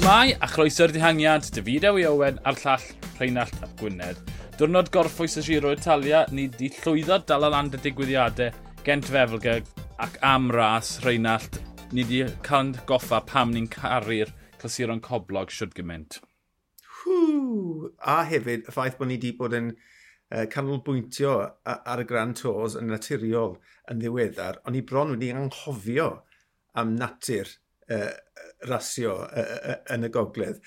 Shmai a chroeso'r dihangiad, David Ewi Owen a'r llall Rheinald Ap Gwynedd. Diwrnod gorffwys y Giro Italia, ni di llwyddo dal land y digwyddiadau gent fefelga ac am ras Rheinald. Ni di cael goffa pam ni'n caru'r clasuron coblog siwr gymaint. Hw, a hefyd y ffaith bod ni wedi bod yn uh, canolbwyntio ar y Grand Tours yn naturiol yn ddiweddar, ond ni bron wedi anghofio am natur uh, rasio uh, yn y gogledd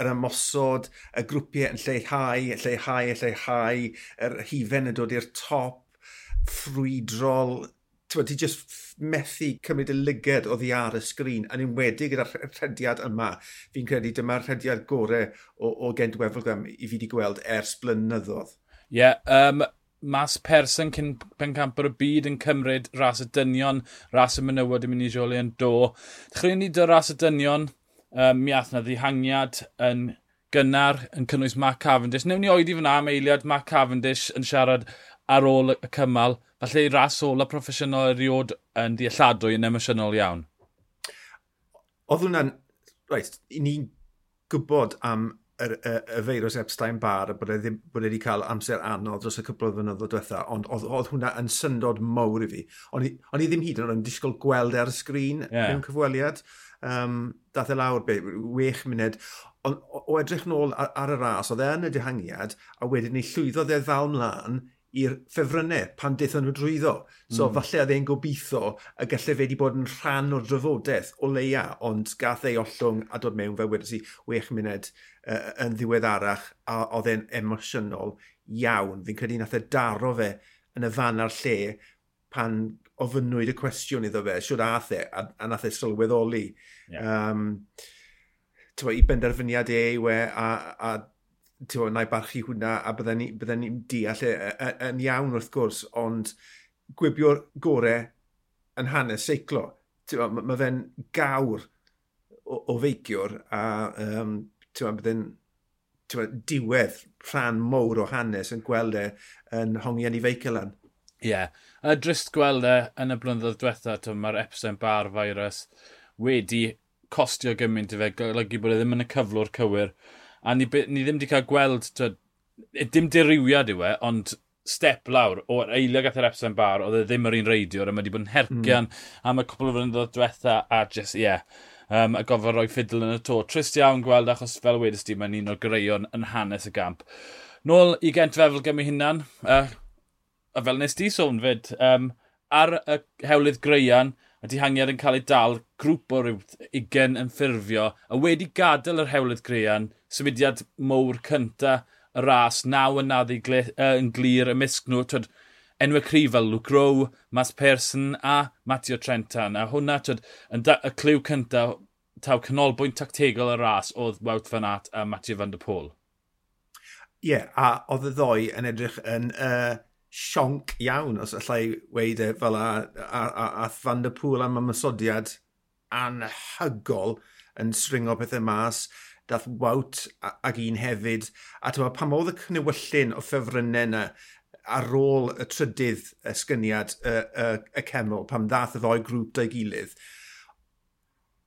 yr ymosod, y grwpiau yn lleihau, lleihau, lleihau, yr hifen yn dod i'r top, ffrwydrol, ti'n ti just methu cymryd y lyged o ddi ar y sgrin, yn enwedig gyda'r rhediad yma. Fi'n credu dyma'r rhediad gorau o, o Gent Wefel i fi wedi gweld ers blynyddoedd. Ie, yeah, um, mas person cyn pencampwr y byd yn cymryd ras y dynion, ras y menywod yn mynd i Jolien Do. Dechreuwn ni dy ras y dynion, um, mi ath na ddihangiad yn gynnar yn cynnwys Mark Cavendish. Newn ni oedi fyna am eiliad Mark Cavendish yn siarad ar ôl y cymal. Falle ras ola proffesiynol eriod yn dealladwy yn emosiynol iawn. Oedd hwnna'n... Right, ni'n gwybod am y, y, y feirws Epstein-Barr bod e, ddim, bod e wedi cael amser anodd dros y cwbl o fynyddoedd diwetha, ond oedd, oedd hwnna yn syndod mawr i fi. O'n i, on i ddim hyd yn oed yn disgwyl gweld e ar y sgrin yeah. mewn cyfweliad. Um, dath e lawr, be, wech munud. Ond o, o edrych nôl ar, ar y ras, oedd e yn y dihangiad, a wedyn ni llwyddodd e ddal mlaen i'r ffefrynnau pan deithon nhw drwyddo. So mm. falle oedd e'n gobeithio y gallai fe wedi bod yn rhan o'r drafodaeth o leia, ond gath ei ollwng a dod mewn fel wedi si wech munud uh, yn ddiweddarach a oedd e'n emosiynol iawn. Fi'n credu nath e daro fe yn y fan ar lle pan ofynnwyd y cwestiwn iddo fe, siwr ath e, a, a nath e sylweddoli. Yeah. Um, i benderfyniad e yw e, a, a bod, na i barchu hwnna a bydden ni'n bydden ni deall e, e, e, yn iawn wrth gwrs, ond gwibio'r gorau yn hanes seiclo. Mae ma fe'n gawr o, o feiciwr a um, bydden diwedd rhan mowr o hanes yn gweld e yn hongian i feicilan. Ie. Yeah. A drist gweld e yn y blynyddoedd diwetha, mae'r Epstein Barr virus wedi costio gymaint i fe, golygu bod e ddim yn y cyflwr cywir a ni, ni ddim wedi cael gweld, twyd, e, dim diriwiad yw e, ond step lawr o'r eilio gath yr Epsom Bar, oedd e ddim yr un reidiwr, a mae wedi bod yn hergian mm. am y cwpl o flynyddoedd diwetha, a just, ie, yeah, um, a gofod roi ffidl yn y to. Trist iawn gweld, achos fel wedys di, mae'n un o'r greion yn hanes y gamp. Nôl i gent fefel i hunan, uh, a fel nes di sôn fyd, um, ar y hewlydd greian, a dihangiad yn cael ei dal, grŵp o ryw 20 yn ffurfio, a wedi gadael yr hewlydd grean, symudiad mowr cynta y ras, naw yn naddu uh, yn glir y misg nhw, twyd, enwau cryf fel Luke Rowe, Mas Pearson a Matteo Trentan, a hwnna twyd, yn y clyw cynta taw canolbwynt tactegol y ras oedd Wout Van Aert a Matthew Van Der Pôl. Ie, yeah, a oedd y ddoi yn edrych yn uh, sionc iawn, os allai weid e fel a, a, a, a Van der Pŵl am ymysodiad anhygol yn sringo pethau mas, dath Wout ag un hefyd, a tyma, pam oedd y cnewyllun o ffefrynnau yna ar ôl y trydydd ysgyniad y, y, y ceml, pam ddath y ddoi grŵp da'i gilydd,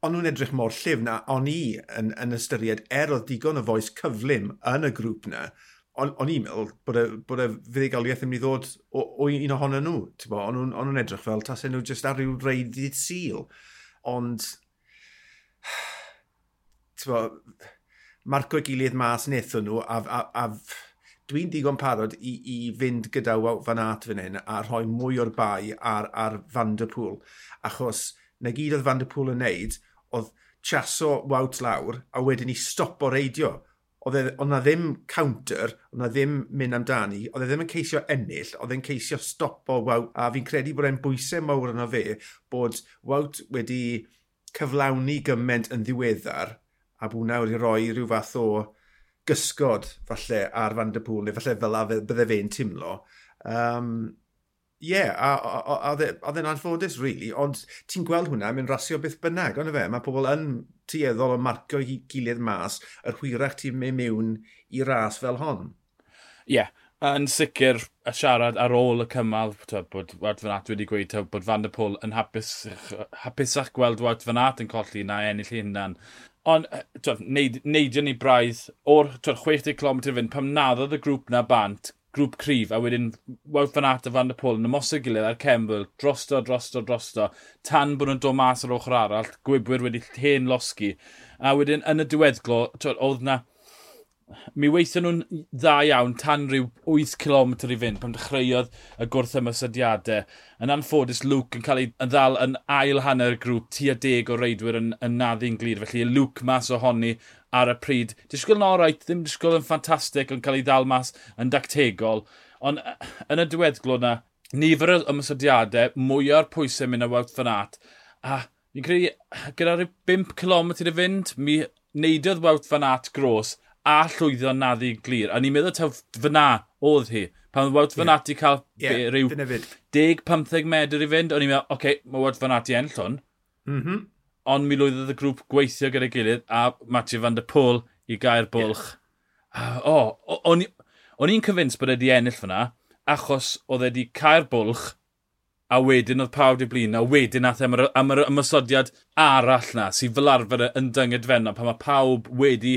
ond nhw'n edrych mor llif na, o'n i yn, yn ystyried er oedd digon o foes cyflym yn y grŵp yna, o'n, i'n meddwl bod y, bod y fuddugoliaeth yn mynd i ddod o, o un ohonyn nhw. O'n nhw'n edrych fel tas nhw jyst ar ryw reidydd syl. Ond, bo, marco gilydd mas wnaethon nhw a, a, a dwi'n digon parod i, i fynd gyda fan at fan hyn a rhoi mwy o'r bai ar, ar Vanderpool. Achos na gyd oedd Vanderpool yn neud oedd chaso wawt lawr a wedyn i stopo reidio E oedd na ddim counter, oedd na ddim mynd amdani, oedd e ddim yn ceisio ennill, oedd e'n ceisio stopo Wout, a fi'n credu bod e'n bwysau mawr yno fe, bod Wout wedi cyflawni gymaint yn ddiweddar, a bod hwnna wedi rhoi rhyw fath o gysgod falle ar Van der Pŵl, neu falle fel a bydde fe'n teimlo. Um, Ie, yeah, a oedd e, e'n anffodus, really, ond ti'n gweld hwnna, mae'n rasio beth bynnag, ond fe, mae pobl yn tueddol o marcio i gilydd mas yr hwyrach ti'n mynd mewn i ras fel hon. Ie, yeah, yn sicr y siarad ar ôl y cymal, bod Wout Van Aert wedi gweud bod Van der Pôl yn hapus, hapusach gweld Wout Van Aert yn colli na ennill hunan. Ond, twaf, neidio ni braidd, o'r 60 km fynd, pam naddodd y grŵp na bant, grŵp cryf, a wedyn Wout Van Aert a Van der Pôl yn ymosod gilydd ar Cembl, drosto, drosto, drosto, tan bod nhw'n dod mas ar ochr arall, gwybwyr wedi hen losgi. A wedyn yn y diweddglo, oedd na, mi weithio nhw'n dda iawn tan rhyw 8 km i fynd pan dechreuodd y gwrth ymysodiadau. Yn anffodus, Luke yn cael ei ddal yn ail hanner grŵp tua deg o reidwyr yn, yn naddu'n glir. Felly Luke mas ohoni ar y pryd. Disgwyl yn orait, ddim disgwyl yn ffantastig, yn cael ei ddal mas yn dactegol. Ond yn y diweddglo na, nifer o ymysodiadau, mwy o'r pwysau mynd y wawt fan at. A fi'n credu, gyda rhyw 5 km i fynd, mi neidiodd wawt fan at gros a llwyddo naddi glir. A ni'n meddwl taw fyna oedd hi. Pan Wout Van Aert i cael yeah, rhyw 10-15 medr i fynd, o'n i'n meddwl, oce, okay, mae Wout Van Aert i enll hwn. Mm -hmm ond mi lwyddodd y grŵp gweithio gyda'i gilydd a Matthew van der Pôl i gael bwlch. Yeah. O, oh, o'n i'n cyfyns bod wedi ennill fyna, achos oedd wedi cael bwlch a wedyn oedd pawb di blin, a wedyn nath e am yr, am yr ymysodiad arall na, sy'n fel arfer yn dynged dyngedfenna, pan mae pawb wedi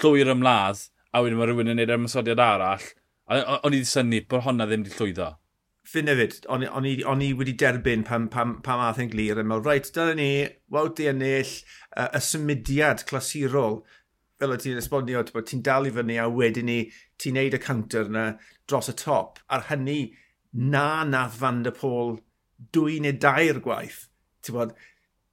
llwyr ymladd, a wedyn mae rhywun yn gwneud ymysodiad arall, a o'n i wedi syni bod honna ddim wedi llwyddo. Fyn hefyd, o'n i wedi derbyn pam, pam, pam ath yn glir yn meddwl, reit, dyna ni, wawt i ennill, uh, y symudiad clasurol, fel o ti'n esbonio, ti'n dal i fyny a wedyn ni, ti'n neud y counter yna dros y top. Ar hynny, na nath Van der Pôl dwy neu dair gwaith. Ti'n bod,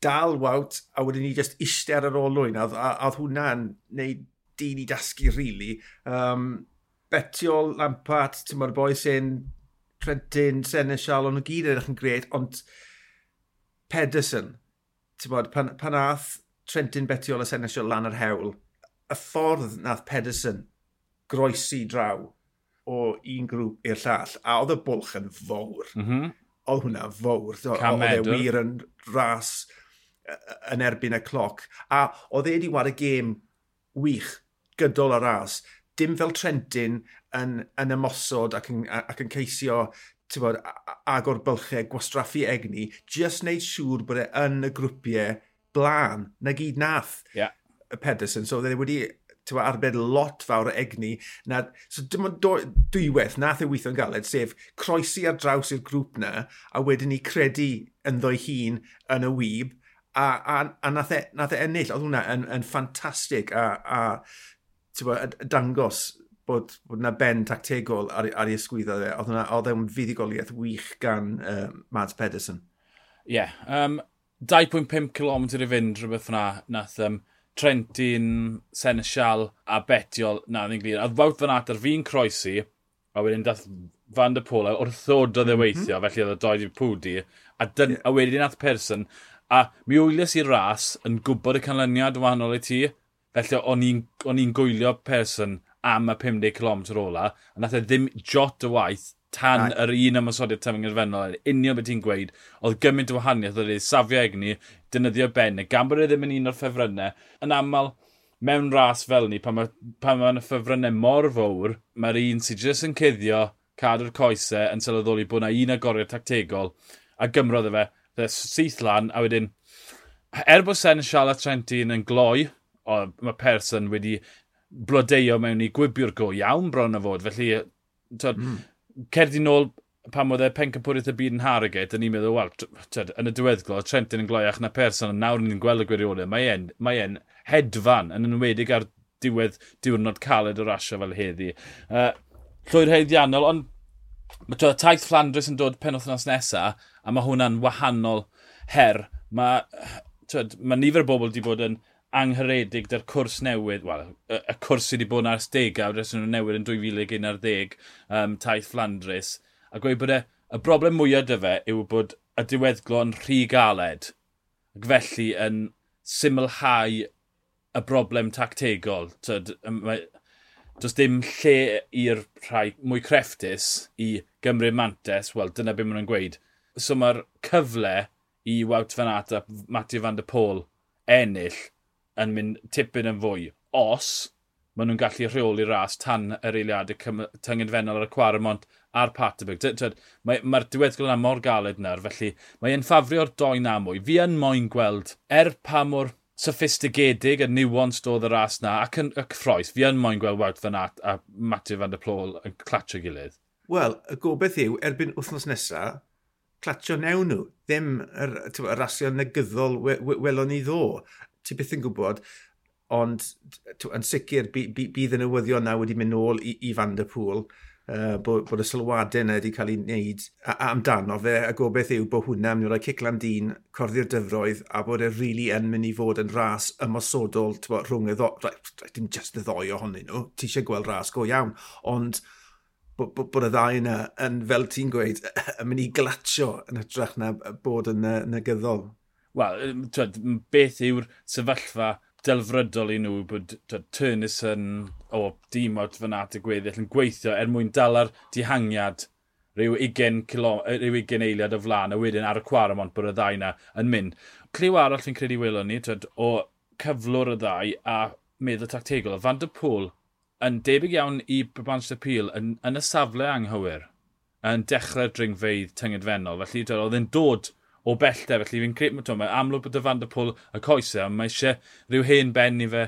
dal wawt a wedyn ni just eistedd ar yr olwyn. A, a, a hwnna'n neud dyn i dasgu, rili. Really. Um, betiol, Lampart, ti'n bod, boi sy'n Credin, Senesial, ond nhw gyd edrych yn gred, ond Pedersen, ti'n bod, pan, pan ath Trentin Betiol a Senesial lan yr hewl, y ffordd nath Pedersen groesi draw o un grŵp i'r llall, a oedd y bwlch yn fawr. Mm -hmm. Oedd hwnna fawr. Oedd e wir yn ras yn erbyn y cloc. A oedd e wedi wad y gêm wych gydol y ras dim fel Trentyn yn, yn ymosod ac yn, ac yn ceisio bod, agor bylchau, gwastraffu egni, just wneud siŵr bod e yn y grwpiau blaen, na gyd nath yeah. y Pedersen. So, dde wedi tywa, arbed lot fawr o egni. Na, so dim ond dwywaith nath e weithio'n galed, sef croesi ar draws i'r grŵp na, a wedyn ni credu yn ddo'i hun yn y wyb, a, a, a nath, e, nath e ennill. Oedd hwnna yn, yn ffantastig a, a bod, dangos bod, bod na ben tactegol ar, ar ei ysgwyddo dde. Oedd yna, oedd e'n fuddigoliaeth wych gan uh, Mads Pedersen. Ie. Yeah, um, 2.5 km i fynd rhywbeth yna Nath um, Trentin, Senesial a Betiol na ddim glir. A fawt fan at ar fi'n croesi, a wedyn dath Van der Pôl wrth ddod oedd e mhm. weithio, mm -hmm. felly oedd y doed i'r pwdi, a, dyn, yeah. a wedyn nath person, a mi wylias i'r ras yn gwybod y canlyniad wahanol i ti, Felly o'n i'n gwylio person am y 50 km ola, a nath e ddim jot y waith tan Ai. yr un ymwysodiad tyming yr fennol. Union beth ti'n gweud, oedd gymaint o wahaniaeth oedd ei safio egni, dynyddio benne, gan bod e ddim yn un o'r ffefrynnau. Yn aml, mewn ras fel ni, pan mae'n ma, y ffefrynnau mor fawr, mae'r un sydd jyst yn cuddio cadw'r coesau yn sylweddoli bod yna un agoriad tactegol, a gymrodd e fe, syth lan, a wedyn, er bod Sen Charlotte Trentin yn gloi, mae person wedi blodeio mewn i gwibiwr go iawn bron o fod. Felly, tyd, mm. cerdi nôl pan oedd e pencampwriaeth y byd yn Harrogate, ni'n meddwl, wel, tyd, yn y diweddglo, Trentin yn gloiach na person, a nawr ni'n gweld y gwirionedd, mae e'n mae en hedfan yn enwedig ar diwedd diwrnod caled o rasio fel heddi. Uh, llwyr heiddiannol, ond mae tyd, taith Flandres yn dod penwthnos nesaf, a mae hwnna'n wahanol her. Mae, tyd, mae nifer o bobl wedi bod yn angharedig da'r cwrs newydd, wel, y, y cwrs sydd wedi bod yn ars degawd, ers nhw'n newydd yn 2011, um, taith Flandris, a gweud bod e, y broblem mwyaf dy fe yw bod y diweddglo yn rhy galed, ac felly yn symlhau y broblem tactegol. Tyd, does dim lle i'r rhai mwy crefftus i Gymru Mantes, wel, dyna beth maen nhw'n gweud. So mae'r cyfle i Wout Van Aert a Matthew Van Der Pôl ennill yn mynd tipyn yn fwy. Os maen nhw'n gallu rheoli ras tan yr eiliadau tyngedfennol ar y Cwaramont a'r Paterberg. Mae'r mae, diweddgol yna mor galed nawr, felly mae'n ffafrio'r doi na mwy. Fi yn moyn gweld, er pa mor sophistigedig a niwans doedd y ras na ac yn y ffroes, fi yn moyn gweld Wout Van Aert a Matthew Van der Plôl yn clatio gilydd. Wel, y gobeith yw, erbyn wythnos nesaf, clatio newn nhw. Ddim y rasio negyddol welon ni ddo ti byth yn gwybod, ond yn sicr bydd y newyddion na wedi mynd nôl i, i Van der Pŵl, Uh, bod, bod y sylwadau yna wedi cael ei wneud a, a amdano fe, a gobeith yw bod hwnna yn mynd i roi ciclan dyn, corddi'r dyfroedd, a bod e rili really yn mynd i fod yn ras ymosodol bo, rhwng y ddoi, dim just y ddoi ohonyn nhw, ti eisiau gweld ras go iawn, ond bod, bod, bod y ddau yna, yn, fel ti'n gweud, yn mynd i glatio yn hytrach na bod yn negyddol wel, beth yw'r sefyllfa delfrydol i nhw bod Turnus yn, o dim o'r fanat y gweddill yn gweithio er mwyn dal ar dihangiad rhyw 20, kilo, rhyw 20 eiliad o flaen a wedyn ar y cwaramont bod y ddau yna yn mynd. Cliw arall fi'n credu welon ni twed, o cyflwr y ddau a meddwl tactegol. Fan dy pôl yn debyg iawn i Brabant Pil yn, yn y safle anghywir yn dechrau'r dringfeidd tyngedfennol. Felly oedd e'n dod o bellter. Felly fi'n credu, mae'n ma amlwg bod y Van der Pôl y coesau, ond mae eisiau rhyw hen ben i fe.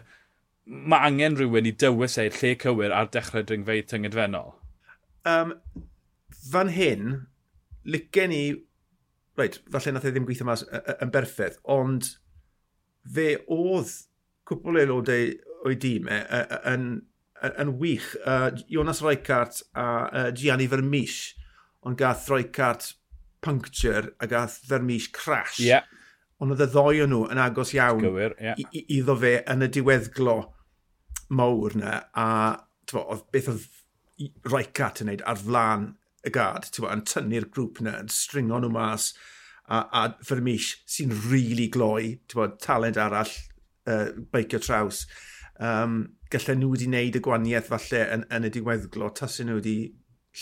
Mae angen rhywun i dywys ei lle cywir ar dechrau dringfeidd tyngedfennol. Um, fan hyn, licen i... Reit, falle nath e ddim gweithio mas yn berffaith, ond fe oedd cwpl aelodau o'i dîm e, yn, yn wych. Uh, Jonas Reichardt a uh, Gianni Vermish, ond gath Reichardt puncture a gath ddermis crash. Yeah. Ond oedd y ddoi nhw yn agos iawn Gywir, yeah. iddo fe yn y diweddglo mawr na. A tyfo, oedd beth oedd Raicat yn neud ar flan y gad, tyfo, yn tynnu'r grŵp na, yn stringo nhw mas. A, a Fermish sy'n rili really gloi, tyfo, talent arall, uh, beicio traws. Um, gallai nhw wedi wneud y gwaniaeth falle yn, yn y diweddglo, tas nhw wedi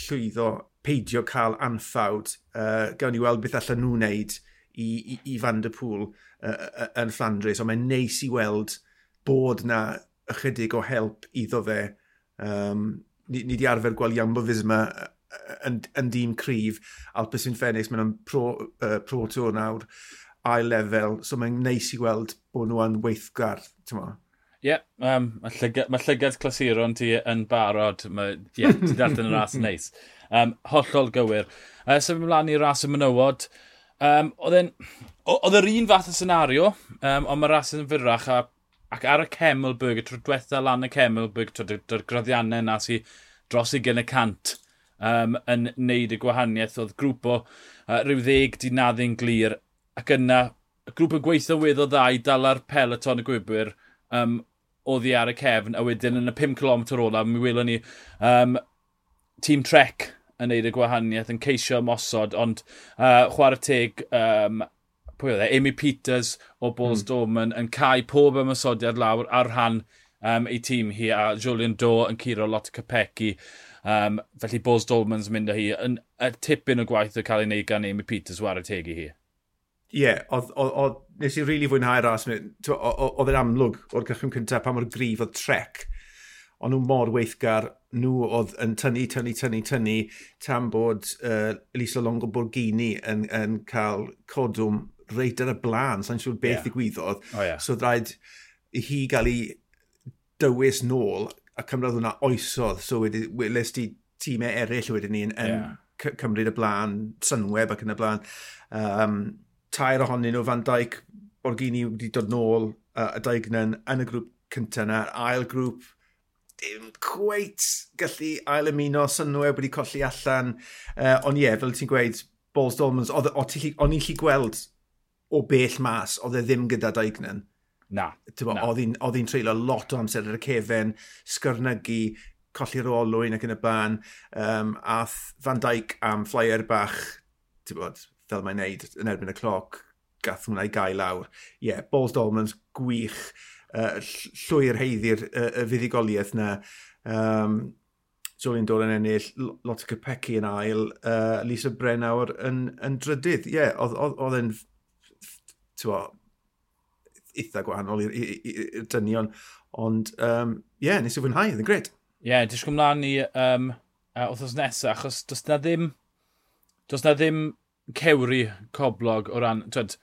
llwyddo peidio cael anffawd. Uh, gawn ni weld beth allan nhw wneud i, i, i Van der Pŵl uh, yn Flandres, ond mae'n neis i weld bod na ychydig o help iddo fe. Um, ni, ni di arfer gweld Iambo Fisma yn, yn dîm cryf. Alpes yn Phoenix, mae'n pro, uh, pro tour nawr, ail lefel. So mae'n neis i weld bod nhw yn weithgar, ti'n mo? Ie, yeah, um, mae llygad, ma llygad clasuron ti yn barod. Mae, yeah, ti darllen y ras neis. Um, hollol gywir. Uh, Sef ymlaen i'r ras y mynywod, Um, Oedd yr un fath o senario, um, ond mae'r ras yn fyrrach a, ac ar y Cemelberg, y tro diwetha lan y Cemelberg, dy'r graddiannau na sy'n dros i gen y cant um, yn neud y gwahaniaeth. Oedd grŵp o uh, rhyw ddeg di naddu'n glir ac yna y grŵp yn gweithio weddo ddau dal ar peleton y gwybwyr um, oddi ar y cefn a wedyn yn y 5 km ola mi welon ni um, tîm Trek yn neud y gwahaniaeth, yn ceisio ymosod, ond uh, chwarae teg, um, pwy oedd e, Amy Peters o Bulls mm. Dorman yn cael pob ymosodiad lawr ar rhan um, ei tîm hi, a Julian Do yn curo lot o capegi. Um, felly Bulls Dorman's mynd â hi, yn, y tipyn o gwaith o cael ei wneud gan Amy Peters war y teg i hi. Ie, yeah, oedd, nes i rili really fwynhau'r ras. Oedd e'n amlwg o'r cychwyn cyntaf pa mor grif oedd trec. Ond nhw mor weithgar nhw oedd yn tynnu, tynnu, tynnu, tynnu, tam bod uh, Elisa Longo Borghini yn, yn cael codwm reit ar y blaen, sa'n siŵr beth yeah. ddigwyddodd. Oh, yeah. So rhaid hi gael ei dywys nôl a cymryd hwnna oesodd. So wedi, les ti tîmau eraill wedyn ni yn, yeah. cymryd y blaen, synweb ac yn y blaen. Um, tair ohonyn nhw, Van Dijk, Borghini wedi dod nôl, uh, y Daignan yn y grŵp cyntaf yna, ail grŵp ddim cweit gallu ail ymuno synwyr wedi colli allan. Uh, ond ie, yeah, fel ti'n gweud, Balls Dolmans, e, o'n i'n lli gweld o bell mas, oedd e ddim gyda Daignan. Na. Na. Oedd hi'n treulio lot o amser ar y cefen, sgyrnygu, colli'r olwyn ac yn y ban, um, a Van Dijk am flyer bach, ti'n bod, fel mae'n neud yn erbyn y cloc, gath hwnna i gael lawr. Ie, yeah, Balls Dolmans, gwych uh, llwy'r heiddi'r uh, y fuddigoliaeth na. Um, Julian Dolan ennill, lot o Capecchi yn ail, uh, Lisa Brennawr yn, yn drydydd. Ie, yeah, oedd e'n eitha gwahanol i'r dynion, ond ie, um, yeah, nes i fwynhau, oedd yn gred. Ie, yeah, disgwyl mlaen i um, uh, wrthos nesaf, achos does na ddim, does na ddim cewri coblog o ran, twyd,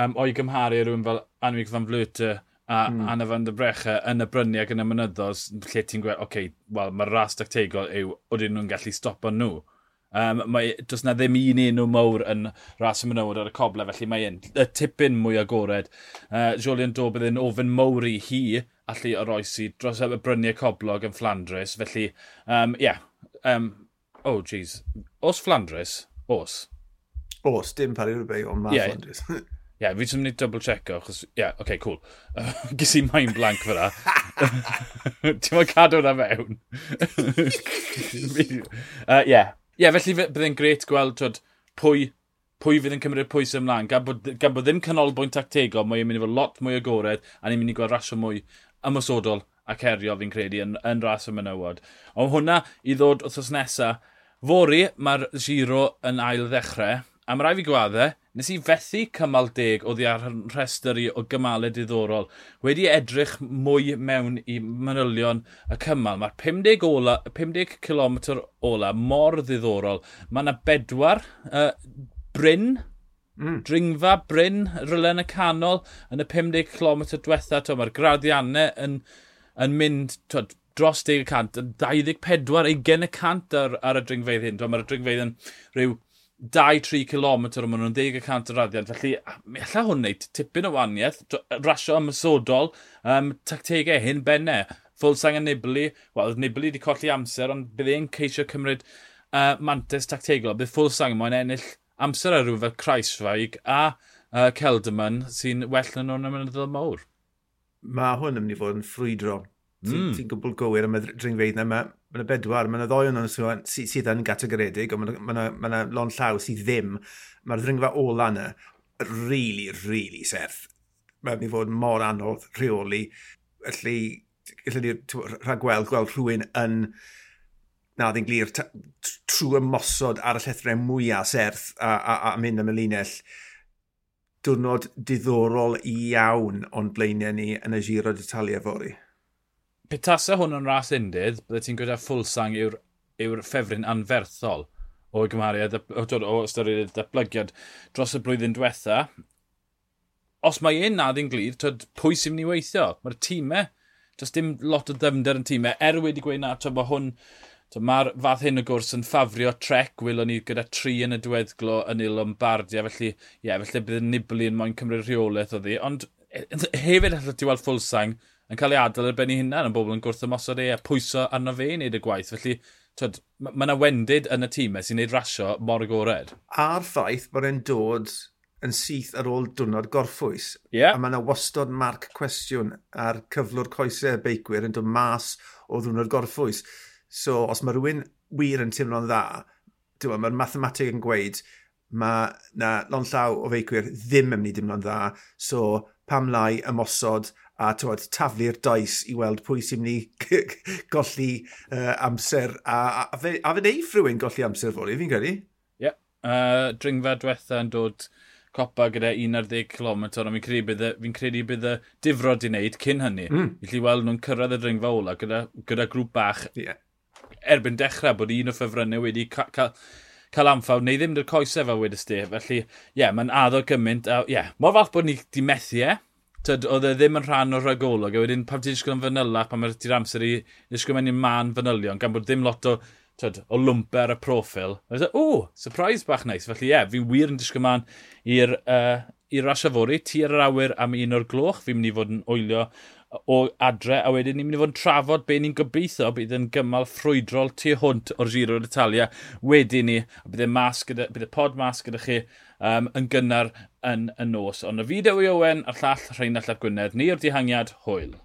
um, o'i gymharu rhywun fel Anwig Van Flwyter, a mm. Anna van der Brecha yn y bryniau ac y mynyddos, lle ti'n gweld, oce, okay, wel, mae'r ras dactegol yw, oedden nhw'n gallu stopo nhw. Um, mae, does na ddim un enw mawr yn ras y mynywod ar y coble, felly mae un, y tipyn mwy agored. Uh, Julian Dobydd yn ofyn mawr i hi allu oroesi dros y bryniau coblog yn Flandres, felly, um, yeah, um, oh jeez, os Flandres, os? Os, dim pari rhywbeth, ond mae yeah. Flandres. Ie, yeah, fi ddim wedi double check o, achos, ie, yeah, oce, okay, cool. Uh, Gys i mind blank fyra. Ti'n mynd cadw na mewn. Ie. uh, yeah. yeah, felly byddai'n gret gweld twyd, pwy, pwy fydd yn cymryd pwys ymlaen. Gan bod, gan bod ddim canolbwynt tactegol, mae'n mynd i fod lot mwy agored, a ni'n mynd i gweld rasio mwy ymwysodol ac cerio fi'n credu yn, yn ras y mynywod. Ond hwnna i ddod wrthos nesaf, Fori, mae'r giro yn ail ddechrau, A mae rai fi gwadde, nes i fethu cymal deg o ddiar rhestr i o gymalau diddorol. Wedi edrych mwy mewn i manylion y cymal. Mae'r 50, ola, 50 km ola mor ddiddorol. Mae yna bedwar uh, bryn, mm. dringfa bryn, rylen y canol yn y 50 km diwetha. Mae'r graddiannau yn, yn mynd twed, dros 10 y 24 20 y cant ar, ar y dringfeidd hyn. Mae'r dringfeidd yn rhyw 2-3 km o maen nhw'n 10 y cant o raddiad. Felly, mi alla hwn wneud tipyn o waniaeth, rasio ymysodol, um, tactegau hyn benne. Fulsang a Nibli, wel, Nibli wedi colli amser, ond bydd e'n ceisio cymryd uh, mantes tactegol. Bydd Fulsang moyn ennill amser ar rhyw fel Kreisfaig a uh, Celderman sy'n well yn nhw'n ymwneud mawr. Mae hwn yn mynd i fod yn ffrwydro. Ti'n mm. ti gwbl gywir am y dringfeidd yma. Mae Mae yna bedwar, mae yna ddoi o'n nhw sydd yn gategoredig, ond mae yna, ma yna lon llaw sydd ddim. Mae'r ddringfa ola yna really, really serth. Mae'n mynd i fod mor anodd rheoli. Felly, gallwn ni rhagweld gweld rhywun yn na ddyn glir trwy ymosod ar y llethrau mwyaf serth a, a, a mynd am y linell. Diwrnod diddorol iawn o'n blaenau ni yn y giro d'Italia fori petasa hwn yn ras undydd, bydde ti'n gwybod ffwlsang yw'r yw ffefryn anferthol o gymhariad o, o ystyried y datblygiad dros y blwyddyn diwetha. Os mae un nad yn glir, tyd, pwy sy'n mynd i weithio? Mae'r tîmau, does dim lot o ddefnder yn tîmau. Er wedi gweud na, twyd, mae hwn, mae'r fath hyn o gwrs yn ffafrio trec, wylwn ni gyda tri yn y diweddglo yn il Lombardia, felly, ie, yeah, felly bydd y Nibli yn moyn cymryd rheolaeth o ddi. Ond e, e, hefyd allai ti weld ffwlsang, yn cael ei adael ar ben ei hunan, yn bobl yn gwrth ymosod e a pwyso arno fe i wneud y gwaith. Felly, twyd, mae yna wendid yn y tîmau sy'n neud rasio mor agored. A'r ffaith bod e'n dod yn syth ar ôl diwrnod gorffwys. Yeah. A mae yna wastod marc cwestiwn ar cyflwr coesau beicwyr yn dod mas o ddiwrnod gorffwys. So, os mae rhywun wir yn teimlo'n dda, mae'r mathematig yn gweud mae na lon llaw o feicwyr ddim yn mynd i dimlo'n dda, so pam lai ymosod a tywed, taflu'r does i weld pwy sy'n mynd i golli uh, amser a, a, fe, a fe neif rhywun golli amser fori, fi'n credu? Ie, yeah. uh, dringfa diwetha yn dod copa gyda 11 km, ond fi'n credu bydd fi credu bydd y difrod i wneud cyn hynny. Mm. Felly weld nhw'n cyrraedd y dringfa ola gyda, gyda grŵp bach yeah. erbyn dechrau bod un o ffefrynnau wedi cael... Ca cael anffawr, neu ddim dy'r coesau fel wedys di. Felly, ie, yeah, mae'n addo gymaint. Ie, yeah. mor fath bod ni di methu e. Tyd, oedd e ddim yn rhan o'r rhagolwg, a wedyn pam ti'n disgwyl yn fanyla, pam mae'r ti'r amser i disgwyl mewn i'n man fanylion, gan bod ddim lot o, tyd, o lwmper ar y profil. A e, o, surprise bach neis. Felly ie, yeah, fi wir yn disgwyl man i'r uh, i rasio fori, ti ar yr awyr am un o'r gloch, fi'n mynd i fod yn oelio o adre, a wedyn ni'n mynd i fod yn trafod be ni'n gobeithio bydd yn gymal ffrwydrol tu hwnt o'r giro d'Italia wedyn ni, a bydd y, mas gyda, bydd y pod mas gyda chi um, yn gynnar yn y nos. Ond y fideo i Owen a'r llall Rheinald Llap Gwynedd, ni o'r dihangiad, hwyl.